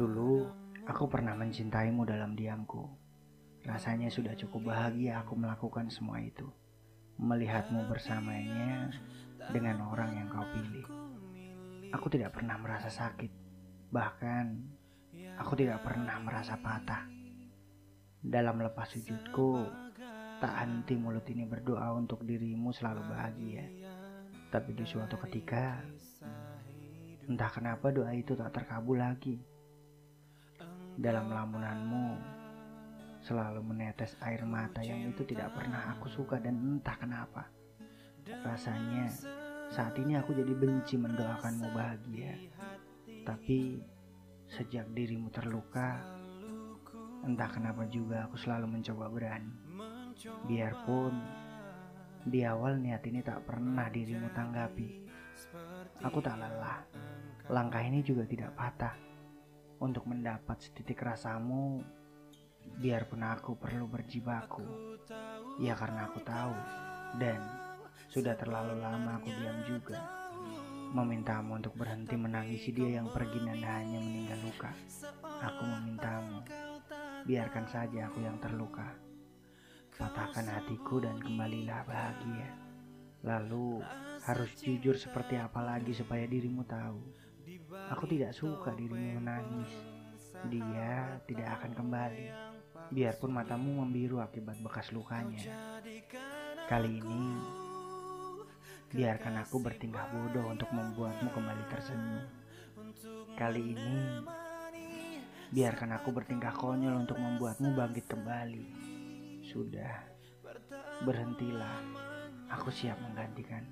Dulu, aku pernah mencintaimu dalam diamku. Rasanya sudah cukup bahagia aku melakukan semua itu. Melihatmu bersamanya dengan orang yang kau pilih. Aku tidak pernah merasa sakit. Bahkan, aku tidak pernah merasa patah. Dalam lepas sujudku, tak henti mulut ini berdoa untuk dirimu selalu bahagia. Tapi di suatu ketika, entah kenapa doa itu tak terkabul lagi. Dalam lamunanmu, selalu menetes air mata yang itu tidak pernah aku suka dan entah kenapa. Rasanya saat ini aku jadi benci mendoakanmu bahagia. Tapi sejak dirimu terluka, entah kenapa juga aku selalu mencoba berani. Biarpun di awal niat ini tak pernah dirimu tanggapi. Aku tak lelah. Langkah ini juga tidak patah. Untuk mendapat setitik rasamu, biarpun aku perlu berjibaku. Ya karena aku tahu. Dan sudah terlalu lama aku diam juga. Memintamu untuk berhenti menangisi dia yang pergi dan hanya meninggal luka. Aku memintamu. Biarkan saja aku yang terluka patahkan hatiku dan kembalilah bahagia. Lalu harus jujur seperti apa lagi supaya dirimu tahu. Aku tidak suka dirimu menangis. Dia tidak akan kembali. Biarpun matamu membiru akibat bekas lukanya. Kali ini biarkan aku bertingkah bodoh untuk membuatmu kembali tersenyum. Kali ini biarkan aku bertingkah konyol untuk membuatmu bangkit kembali. Sudah, berhentilah. Aku siap menggantikan.